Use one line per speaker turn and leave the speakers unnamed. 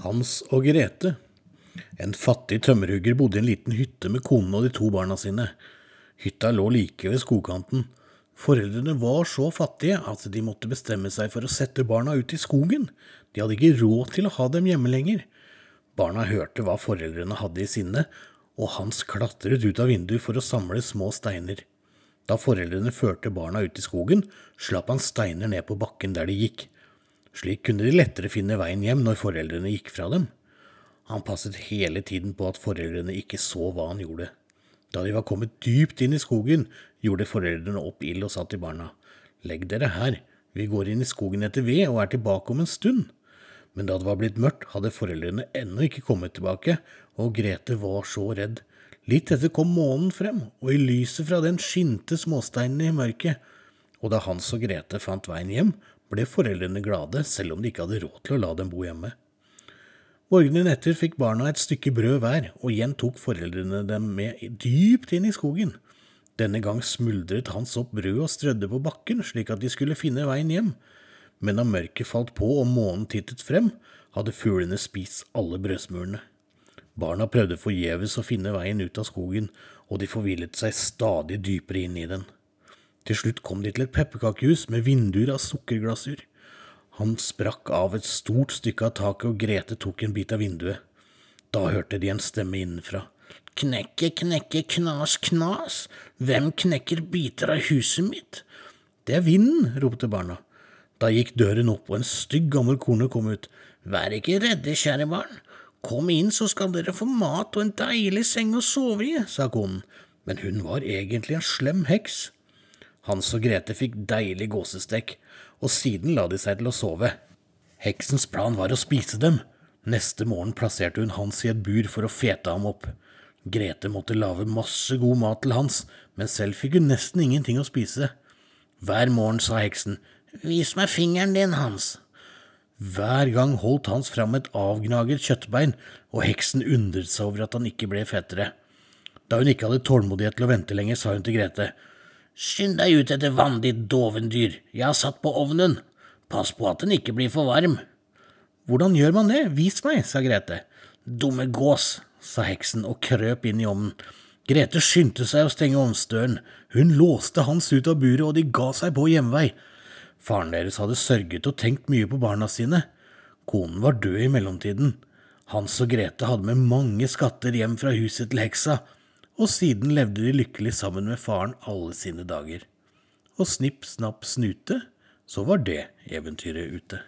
Hans og Grete. En fattig tømmerhugger bodde i en liten hytte med konen og de to barna sine. Hytta lå like ved skogkanten. Foreldrene var så fattige at de måtte bestemme seg for å sette barna ut i skogen. De hadde ikke råd til å ha dem hjemme lenger. Barna hørte hva foreldrene hadde i sinne, og Hans klatret ut av vinduet for å samle små steiner. Da foreldrene førte barna ut i skogen, slapp han steiner ned på bakken der de gikk. Slik kunne de lettere finne veien hjem når foreldrene gikk fra dem. Han passet hele tiden på at foreldrene ikke så hva han gjorde. Da de var kommet dypt inn i skogen, gjorde foreldrene opp ild og sa til barna, Legg dere her, vi går inn i skogen etter ved og er tilbake om en stund. Men da det var blitt mørkt, hadde foreldrene ennå ikke kommet tilbake, og Grete var så redd. Litt etter kom månen frem, og i lyset fra den skinte småsteinene i mørket. Og da Hans og Grete fant veien hjem, ble foreldrene glade, selv om de ikke hadde råd til å la dem bo hjemme. Morgenen etter fikk barna et stykke brød hver, og igjen tok foreldrene dem med dypt inn i skogen. Denne gang smuldret Hans opp brødet og strødde på bakken, slik at de skulle finne veien hjem. Men da mørket falt på og månen tittet frem, hadde fuglene spist alle brødsmulene. Barna prøvde forgjeves å finne veien ut av skogen, og de forvillet seg stadig dypere inn i den. Til slutt kom de til et pepperkakehus med vinduer av sukkerglasur. Han sprakk av et stort stykke av taket, og Grete tok en bit av vinduet. Da hørte de en stemme innenfra. Knekke, knekke, knas, knas, hvem knekker biter av huset mitt? Det er vinden, ropte barna. Da gikk døren opp, og en stygg gammel kone kom ut. Vær ikke redde, kjære barn. Kom inn, så skal dere få mat og en deilig seng å sove i, sa konen, men hun var egentlig en slem heks. Hans og Grete fikk deilig gåsestek, og siden la de seg til å sove. Heksens plan var å spise dem. Neste morgen plasserte hun Hans i et bur for å fete ham opp. Grete måtte lage masse god mat til Hans, men selv fikk hun nesten ingenting å spise. Hver morgen sa heksen, Vis meg fingeren din, Hans. Hver gang holdt Hans fram et avgnaget kjøttbein, og heksen undret seg over at han ikke ble fetere. Da hun ikke hadde tålmodighet til å vente lenger, sa hun til Grete. Skynd deg ut etter vann, ditt dovendyr, jeg har satt på ovnen. Pass på at den ikke blir for varm. Hvordan gjør man det, vis meg, sa Grete. Dumme gås, sa heksen og krøp inn i ovnen. Grete skyndte seg å stenge ovnsdøren. Hun låste Hans ut av buret, og de ga seg på hjemvei. Faren deres hadde sørget og tenkt mye på barna sine. Konen var død i mellomtiden. Hans og Grete hadde med mange skatter hjem fra huset til heksa, og siden levde de lykkelig sammen med faren alle sine dager. Og snipp, snapp, snute, så var det eventyret ute.